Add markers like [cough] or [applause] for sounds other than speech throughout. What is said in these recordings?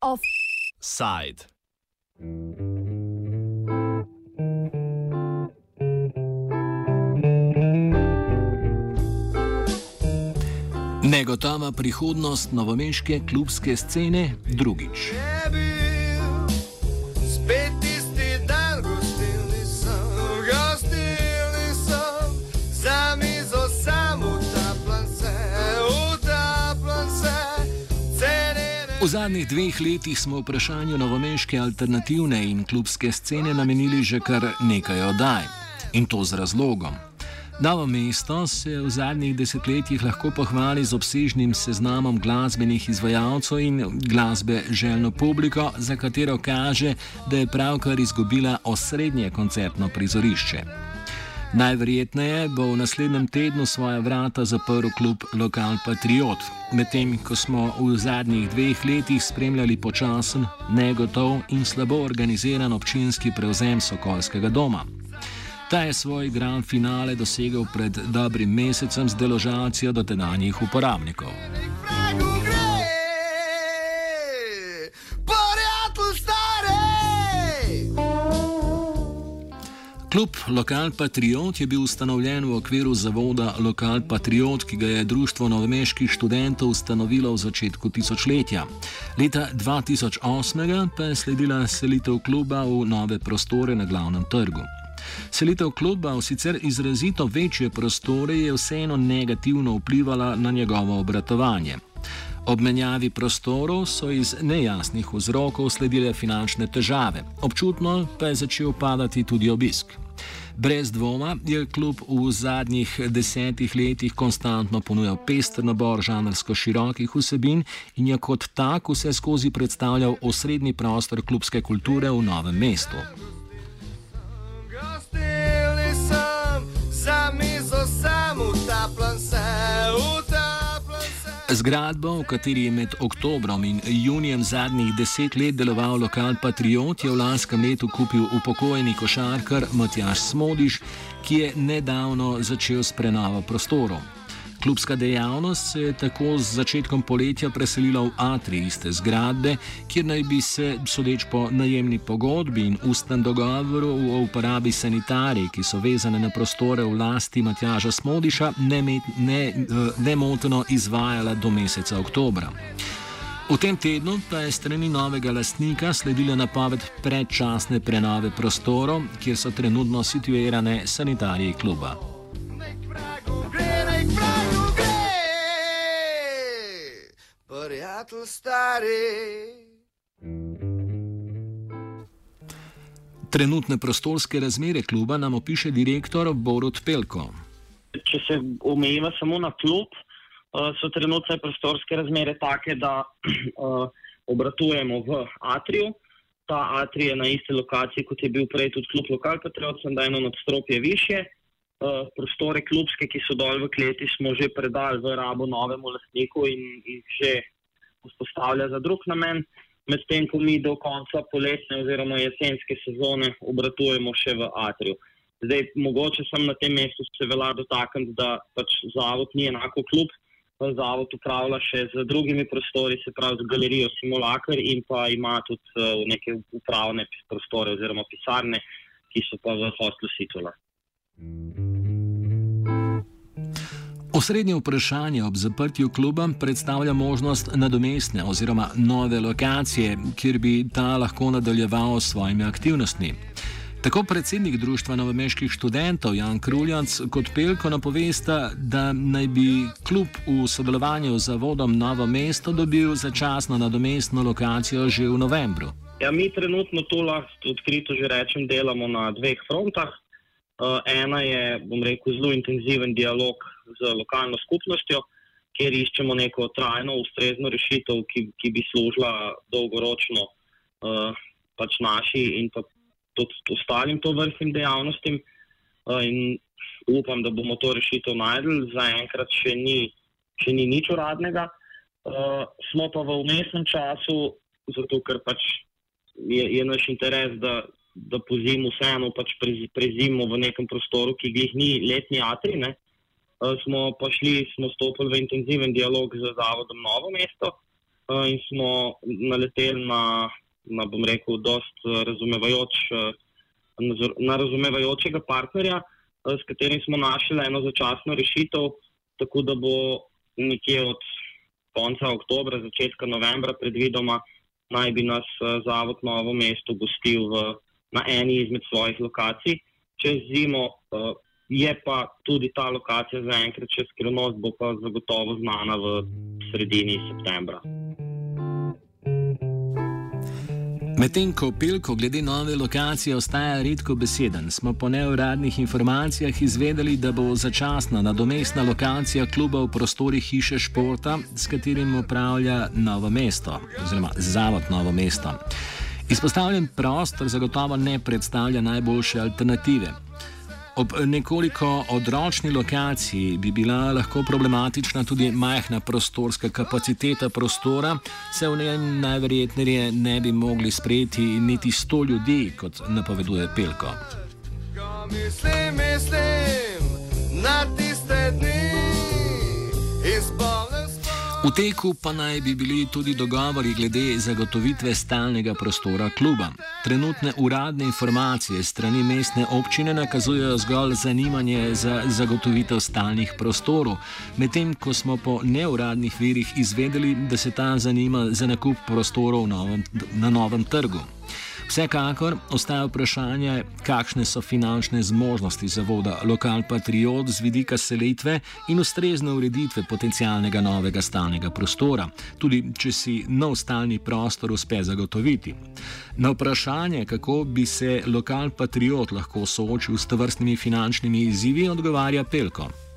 Offside. Negotova prihodnost novomeške klubske scene drugič. Je V zadnjih dveh letih smo vprašanju novomeške alternativne in klubske scene namenili že kar nekaj oddaj. In to z razlogom. Novo mesto se v zadnjih desetletjih lahko pohvali z obsežnim seznamom glasbenih izvajalcev in glasbe željno publiko, za katero kaže, da je pravkar izgubila osrednje koncertno prizorišče. Najverjetneje bo v naslednjem tednu svoja vrata zaprl klub Lokal Patriot, medtem ko smo v zadnjih dveh letih spremljali počasen, negotov in slabo organiziran občinski prevzem Sokolskega doma. Ta je svoj grand finale dosegel pred dobrim mesecem z deložacijo dotedanjih uporabnikov. Klub Lokal Patriot je bil ustanovljen v okviru zavoda Lokal Patriot, ki ga je Društvo novomeških študentov ustanovilo v začetku tisočletja. Leta 2008 pa je sledila selitev kluba v nove prostore na glavnem trgu. Selitev kluba v sicer izrazito večje prostore je vseeno negativno vplivala na njegovo obratovanje. Ob menjavi prostorov so iz nejasnih vzrokov sledile finančne težave, občutno pa je začel padati tudi obisk. Brez dvoma je klub v zadnjih desetih letih konstantno ponujal pester nabor žanrsko širokih vsebin in je kot tak vse skozi predstavljal osrednji prostor klubske kulture v novem mestu. Zgradbo, v kateri je med oktobrom in junijem zadnjih deset let deloval lokal Patriot, je v lanskem letu kupil upokojeni košarkar Matjaš Smodiš, ki je nedavno začel s prenovo prostorov. Klubska dejavnost se je tako z začetkom poletja preselila v atri iste zgradbe, kjer naj bi se, sodeč po najemni pogodbi in ustnem dogovoru o uporabi sanitarij, ki so vezane na prostore v lasti Matjaža Smodiša, nemoteno ne, eh, nemoteno izvajala do meseca oktobra. V tem tednu pa je strani novega lastnika sledila napoved predčasne prenove prostorov, kjer so trenutno situirane sanitarije kluba. Prijatelj stari. Trenutne prostorske razmere kluba nam opiše direktor Borut Pelko. če se omejiva samo na klub, uh, so trenutne prostorske razmere take, da uh, [clears throat] obratujemo v atriju. Ta atrij je na isti lokaciji, kot je bil prej tudi klub Lokal Patriot, sem da eno nadstropje više. Uh, prostore klubske, ki so dol v kleti, smo že predali v rabo novemu lastniku in jih že vzpostavlja za drug namen. Medtem ko mi do konca poletne oziroma jesenske sezone obratujemo še v atriju. Zdaj, mogoče sem na tem mestu se velja dotakniti, da pač zavod ni enako klub. Zavod upravlja še z drugimi prostori, se pravi z galerijo Simulakar in pa ima tudi uh, neke upravne prostore oziroma pisarne, ki so pa v hostlu Situla. Osrednje vprašanje ob zaprtju kluba predstavlja možnost nadomestne oziroma nove lokacije, kjer bi ta lahko nadaljeval s svojimi aktivnostmi. Tako predsednik Društva novomeških študentov Jan Kruljanc kot Pelko napovesta, da naj bi klub v sodelovanju z zavodom Novo mesto dobil začasno nadomestno lokacijo že v novembru. Ja, mi trenutno to lahko odkrito že rečem, delamo na dveh frontah. Uh, ena je, bom rekel, zelo intenziven dialog z lokalno skupnostjo, kjer iščemo neko trajno, ustrezno rešitev, ki, ki bi služila dolgoročno uh, pač naši in pa tudi ostalim to vrstnim dejavnostim. Uh, in upam, da bomo to rešitev najdel. Zaenkrat še še ni nič uradnega. Uh, smo pa v umestnem času, zato ker pač je, je naš interes, da da po zimu vseeno pač prezimo v nekem prostoru, ki jih ni letni atri. Ne. Uh, smo pa šli, smo stopili v intenziven dialog z Zavodom Novo mesto uh, in smo naleteli na, na bom rekel, dost razumevajoč, uh, na razumevajočega partnerja, s katerim smo našli eno začasno rešitev, tako da bo nekje od konca oktobra, začetka novembra predvidoma naj bi nas Zavod Novo mesto gostil v na eni izmed svojih lokacij. Čez zimo je pa tudi ta lokacija zaenkrat še skrivnost, bo pa zagotovo znana v sredini septembra. Medtem ko Pelko glede nove lokacije ostaja redko beseden, smo po neuradnih informacijah izvedeli, da bo začasna nadomestna lokacija kluba v prostorih hiše športa, s katerim upravlja Novo mesto oziroma Zavod Novo mesto. Izpostavljen prostor zagotovo ne predstavlja najboljše alternative. Ob nekoliko odročni lokaciji bi bila lahko problematična tudi majhna prostorska kapaciteta prostora, se v njem najverjetneje ne bi mogli sprejeti niti sto ljudi, kot napoveduje Pelko. Mislim, mislim na tiste dni izbor. V teku pa naj bi bili tudi dogovori glede zagotovitve stalnega prostora kluba. Trenutne uradne informacije strani mestne občine nakazujejo zgolj zanimanje za zagotovitev stalnih prostorov, medtem ko smo po neuradnih virih izvedeli, da se ta zanima za nakup prostorov na novem trgu. Vsekakor ostaja vprašanje, kakšne so finančne zmožnosti zavoda Lokal Patriot z vidika selitve in ustrezne ureditve potencialnega novega stalnega prostora, tudi če si nov stalni prostor uspe zagotoviti. Na vprašanje, kako bi se Lokal Patriot lahko soočil s tovrstnimi finančnimi izzivi, odgovarja Pelko.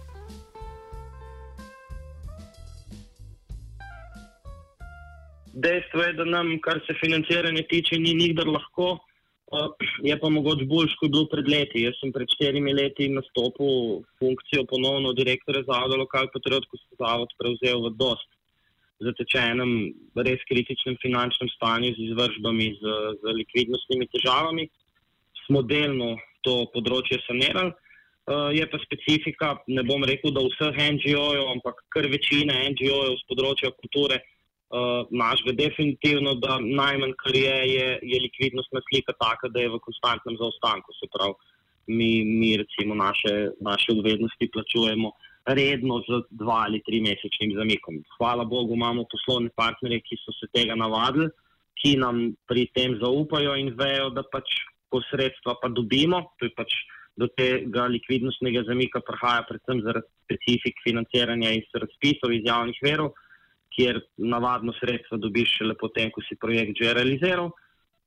Dejstvo je, da nam, kar se financiranja tiče, ni nikdar lahko, je pa mogoče boljš, kot je bilo pred leti. Jaz sem pred štirimi leti nastopil funkcijo ponovno direktorja Zavoda Lokal Patriot, ko sem Zavod prevzel v dost zatečenem, res kritičnem finančnem stanju z izvržbami, z, z likvidnostnimi težavami. Smo delno to področje sanirali. Je pa specifika, ne bom rekel, da vseh NGO-jev, ampak kar večina NGO-jev z področja kulture uh, uh, našega. Definitivno, da najmanj, kar je, je, je likvidnostna slika taka, da je v konstantnem zaostanku. Se pravi, mi, mi recimo naše, naše obveznosti plačujemo redno z dva ali tri mesečnim zamikom. Hvala Bogu, imamo poslovne partnerje, ki so se tega navadili, ki nam pri tem zaupajo in vejo, da pač ko sredstva pa dobimo, to je pač. Do tega likvidnostnega zamika prihaja predvsem zaradi specifik financiranja iz razpisov iz javnih verov, kjer navadno sredstvo dobiš šele potem, ko si projekt že realiziral.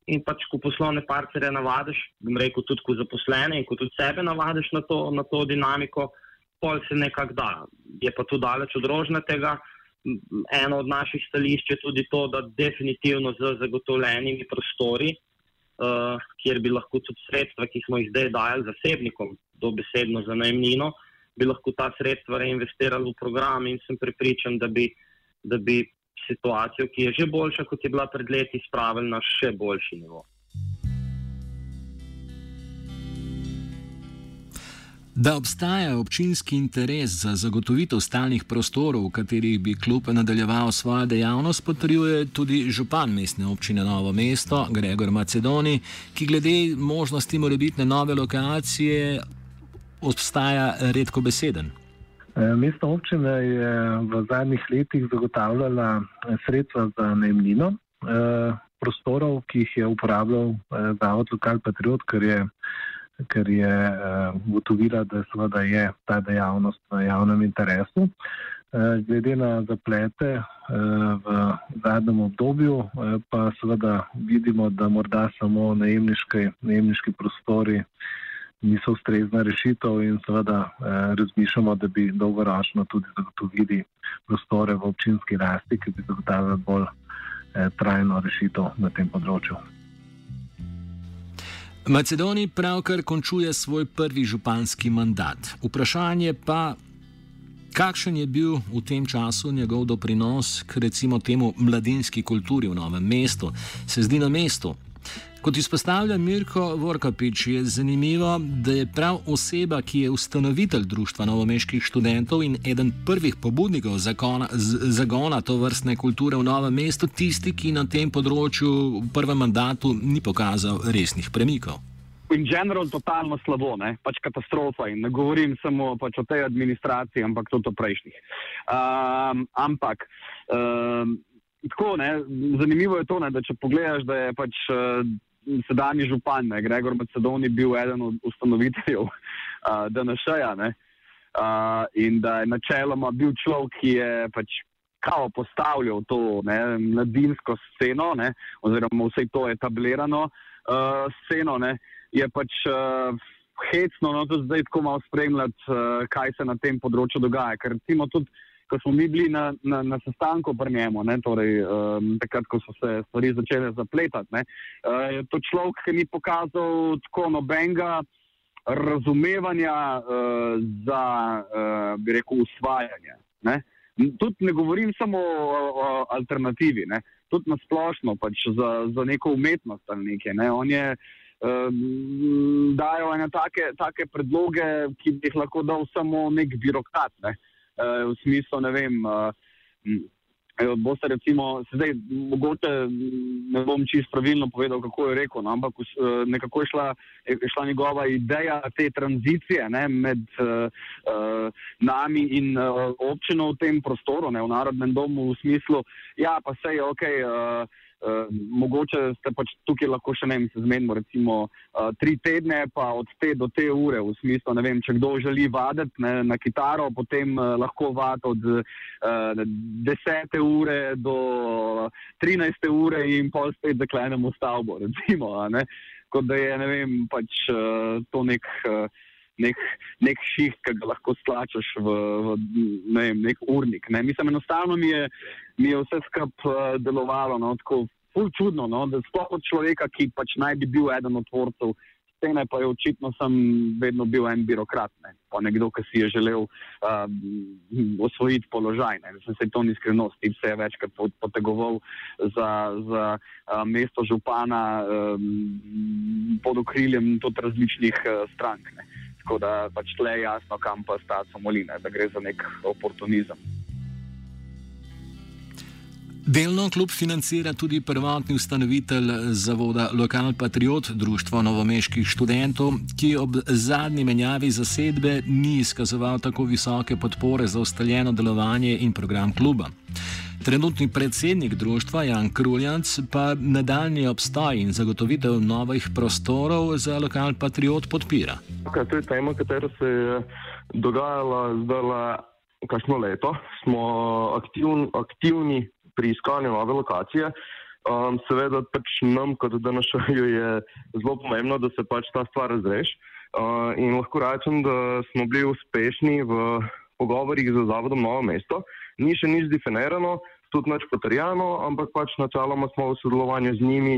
In pač, ko poslovne partnerje navadiš, bom rekel, tudi ko zaposlene in ko tudi sebe navadiš na to, na to dinamiko, pol se nekako da. Je pa tu daleč od rožnatega. Eno od naših stališč je tudi to, da definitivno z zagotovljenimi prostori, uh, kjer bi lahko tudi sredstva, ki smo jih zdaj dajali zasebnikom, dobesedno za najemnino, bi lahko ta sredstva reinvestirali v program in sem prepričan, da bi da bi situacijo, ki je že boljša, kot je bila pred leti, spravili na še boljši nivo. Da obstaja občinski interes za zagotovitev stalnih prostorov, v katerih bi klub nadaljeval svojo dejavnost, potrjuje tudi župan mestne občine Novo mesto, Gregor Macedoni, ki glede možnosti morebitne nove lokacije obstaja redko beseden. Eh, Mestna občina je v zadnjih letih zagotavljala eh, sredstva za najemnino eh, prostorov, ki jih je uporabljal Zavod Lokal Patriot, ker je, ker je ugotovila, da seveda je ta dejavnost v javnem interesu. Glede na zaplete v zadnjem obdobju, pa seveda vidimo, da morda samo najemniški prostori niso ustrezna rešitev in seveda eh, razmišljamo, da bi dolgoročno tudi zagotovili prostore v občinski rasti, ki bi zagotavljali bolj eh, trajno rešitev na tem področju. Macedoni pravkar končuje svoj prvi županski mandat. Vprašanje pa, kakšen je bil v tem času njegov doprinos k recimo temu mladinski kulturi v novem mestu, se zdi na mestu. Kot izpostavlja Mirko Vorkapič, je zanimivo, da je prav oseba, ki je ustanovitelj Društva novomeških študentov in eden prvih pobudnikov zakona, z, zagona to vrstne kulture v novem mestu, tisti, ki na tem področju v prvem mandatu ni pokazal resnih premikov. In general totalno slabo, ne? pač katastrofa. In ne govorim samo pač o tej administraciji, ampak tudi o prejšnjih. Um, ampak um, tako, ne? zanimivo je to, ne? da če pogledaš, da je pač uh, sedanji župan, ne? Gregor Macedoni, bil eden od ustanoviteljev [laughs] uh, DNŠ-ja uh, in da je načeloma bil človek, ki je pač. Kao postavljal to ne, mladinsko sceno, ne, oziroma vse to etablirano uh, sceno, ne, je pač uh, hecno, no, da zdaj tako malo spremljati, uh, kaj se na tem področju dogaja. Ker recimo tudi, ko smo mi bili na, na, na sestanku pri njemu, ne, torej, um, takrat, ko so se stvari začele zapletati, ne, uh, je to človek, ki ni pokazal tako nobenega razumevanja uh, za, uh, bi rekel, usvajanje. Ne. Tudi ne govorim samo o, o alternativi, ne. tudi na splošno pač za, za neko umetnost ali nekaj. Ne. On je um, dajo ene take, take predloge, ki bi jih lahko dal samo nek birokrat. Ne? Uh, v smislu, ne vem. Uh, Boste recimo, zdaj, mogoče ne bom čisto pravilno povedal, kako je rekel, no, ampak nekako je šla, je šla njegova ideja te tranzicije ne, med uh, nami in uh, občino v tem prostoru, ne, v Narodnem domu, v smislu, ja, pa se je ok. Uh, Uh, mogoče ste pač tukaj lahko še ne, se zmenimo, recimo uh, tri tedne, pa od te do te ure, v smislu, ne vem, če kdo želi vaditi ne, na kitaro, potem uh, lahko vadi od uh, desete ure do trinajste ure in pol spet zaklenemo stavbo, recimo, kot da je, ne vem, pač uh, to nek. Uh, nek, nek šiht, ki ga lahko stlačaš v, v ne vem, nek urnik. Ne. Mislim, enostavno mi je, mi je vse skupaj uh, delovalo no, tako čudno, no, da sploh od človeka, ki pač naj bi bil eden od tvorcev. Scene pa je očitno sem vedno bil en birokrat, ne. pa nekdo, ki si je želel uh, osvojiti položaj. Ne. Mislim, se to ni skrivnost, ti se je večkrat potegoval za, za uh, mesto župana um, pod okriljem tudi različnih uh, strank. Ne. Tako da pač tle je jasno, kam pa sta samoline, da gre za nek oportunizem. Delno klub financira tudi prvotni ustanovitelj zavoda Lokal Patriot, Društvo novomeških študentov, ki ob zadnji menjavi zasedbe ni izkazoval tako visoke podpore za ustaljeno delovanje in program kluba. Trenutni predsednik društva Jan Kruljanc pa nadaljni obstoj in zagotovitev novih prostorov za lokal Patriot podpira. Okay, to je tema, katera se je dogajala zdaj kakšno leto. Smo aktivn, aktivni pri iskanju nove lokacije. Um, seveda pač nam, kot da našajo, je zelo pomembno, da se pač ta stvar razreši. Uh, in lahko rečem, da smo bili uspešni v pogovorih z Zavodom Novo mesto. Ni še nič definirano, tudi neč potrjeno, ampak pač načeloma smo v sodelovanju z njimi,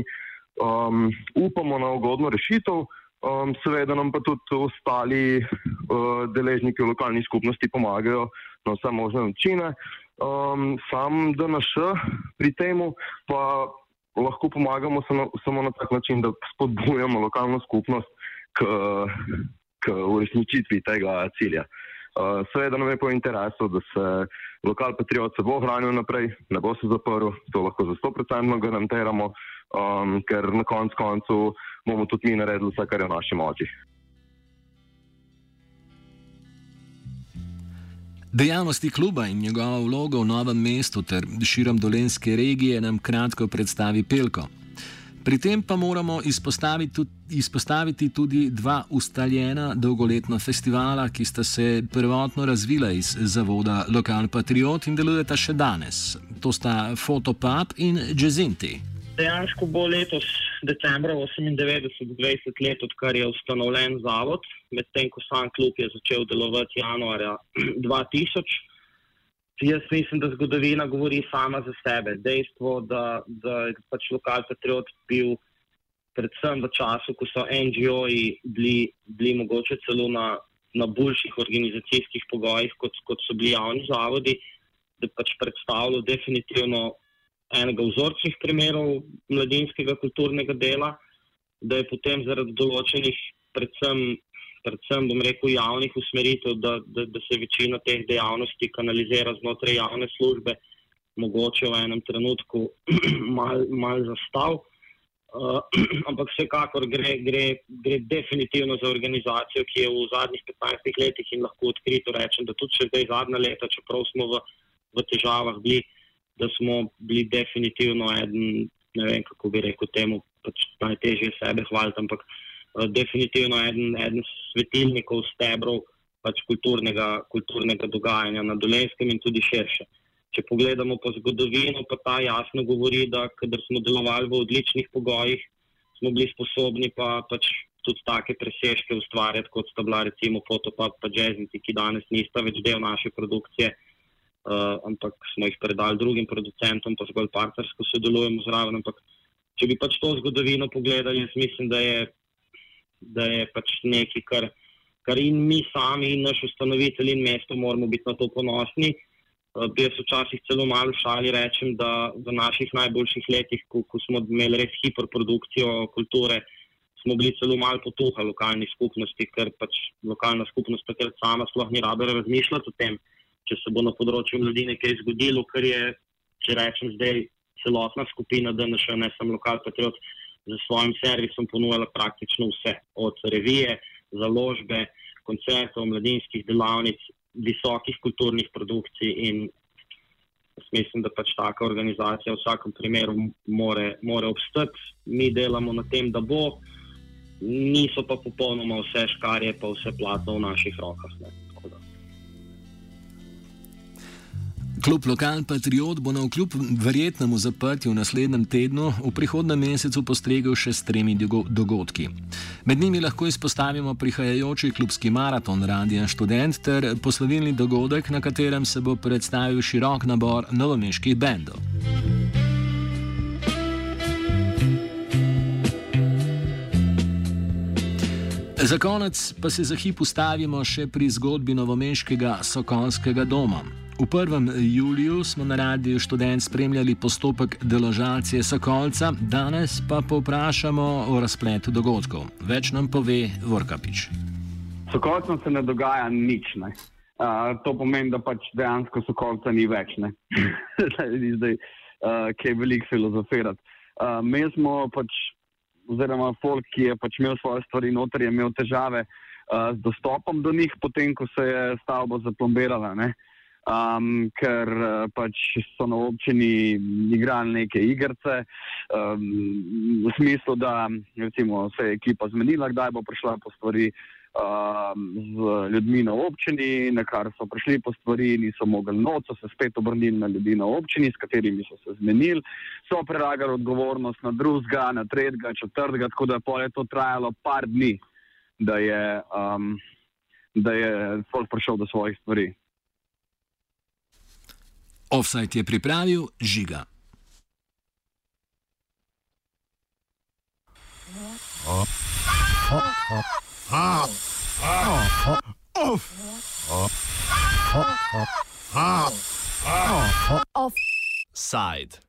um, upamo na ugodno rešitev, um, seveda nam pa tudi ostali uh, deležniki v lokalni skupnosti pomagajo na vse možne načine. Um, sam DNŠ pri temu pa lahko pomagamo samo, samo na tak način, da spodbujamo lokalno skupnost k, k uresničitvi tega cilja. Uh, seveda nam je po interesu, da se lokal Patriot se bo ohranil naprej, ne bo se zaprl, to lahko za 100% garantiramo, um, ker na konc koncu bomo tudi mi naredili vse, kar je v naši moči. Dejavnosti kluba in njegova vloga v novem mestu ter širom dolenske regije nam kratko predstavi Pelko. Pri tem pa moramo izpostaviti tudi, izpostaviti tudi dva ustaljena dolgoletna festivala, ki sta se prvotno razvila iz zavoda Lokal Patriot in delujeta še danes. To sta Fotopub in Jazzinti. Dejansko bo letos, decembra 98, 20 let, odkar je ustanovljen zavod, medtem ko sam klub je začel delovati januarja 2000. Jaz mislim, da zgodovina govori sama za sebe. Dejstvo, da, da je pač lokal patriot bil predvsem v času, ko so NGO-ji bili, bili mogoče celo na, na boljših organizacijskih pogojih, kot, kot so bili javni zavodi, da pač predstavljal definitivno enega vzorčnih primerov mladinskega kulturnega dela. da je potem zaradi določenih, predvsem, predvsem bom rekel, javnih usmeritev, da, da, da se večina teh dejavnosti kanalizira znotraj javne službe, mogoče v enem trenutku [clears throat] mal, mal zastav. Uh, [clears throat] ampak vsekakor gre, gre, gre definitivno za organizacijo, ki je v zadnjih 15 letih in lahko odkrito rečem, da tudi če zdaj zadnja leta, čeprav smo v, v težavah bili, da smo bili definitivno eden, ne vem kako bi rekel temu, pač najtežje sebe hvaliti, ampak uh, definitivno eden, eden svetilnikov, stebrov pač kulturnega, kulturnega dogajanja na Dolenskem in tudi širše. Če pogledamo po zgodovino, pa ta jasno govori, da kadar smo delovali v odličnih pogojih, smo bili sposobni pa pač tudi take presežke ustvarjati, kot sta bila recimo Fotopap pa Jazznici, ki danes nista več del naše produkcije, uh, ampak smo jih predali drugim producentom, pa zgolj partnersko sodelujemo zraven. Ampak če bi pač to zgodovino pogledali, jaz mislim, da je, da je pač nekaj, kar, kar in mi sami, in naš ustanovitelj, in mesto moramo biti na to ponosni. Uh, jaz včasih celo malo šali rečem, da v naših najboljših letih, ko, ko smo imeli res hiperprodukcijo kulture, smo bili celo malo potuha lokalni skupnosti, ker pač lokalna skupnost takrat sama sploh ni rabila razmišljati o tem, če se bo na področju ljudi nekaj zgodilo, ker je, če rečem zdaj, celotna skupina DNŠ, ne samo lokal patriot, za svojim servisom ponujala praktično vse, od revije, založbe, koncertov, mladinskih delavnic, visokih kulturnih produkcij in mislim, da pač taka organizacija v vsakem primeru more, more obstati. Mi delamo na tem, da bo, niso pa popolnoma vse škarje, pa vse plato v naših rokah. Ne. Klub Lokal Patriot bo na vkljub verjetnemu zaprtju v naslednjem tednu v prihodnem mesecu postregel še s tremi dogodki. Med njimi lahko izpostavimo prihajajoči klubski maraton Radijan Student ter poslovilni dogodek, na katerem se bo predstavil širok nabor novomeških bendov. Za konec pa se za hip ustavimo še pri zgodbi novomeškega Sokolskega doma. V prvem juliju smo na radiju študent spremljali postopek deložacije Sokolca, danes pa povprašamo o razpletu dogodkov. Več nam pove Vorkapič. Sokolcem se ne dogaja nič. Ne. Uh, to pomeni, da pač dejansko Sokolca ni več. [laughs] Zdaj, uh, kaj je veliko filozofirati. Uh, mi smo pač, oziroma folk, ki je pač imel svoje stvari noter, je imel težave uh, z dostopom do njih, potem ko se je stavba zaplombirala. Ne. Um, ker uh, pač so na občini igrali neke igrice, um, v smislu, da recimo, se je ekipa zmenila, kdaj bo prišla po stvari z ljudmi na občini, na kar so prišli po stvari, niso mogli noč, so se spet obrnili na ljudi na občini, s katerimi so se zmenili, so prelagali odgovornost na drugega, na tretjega, četrtega, tako da je to trajalo par dni, da je, um, da je folk prišel do svojih stvari. Offside je pripravil žiga. Offside.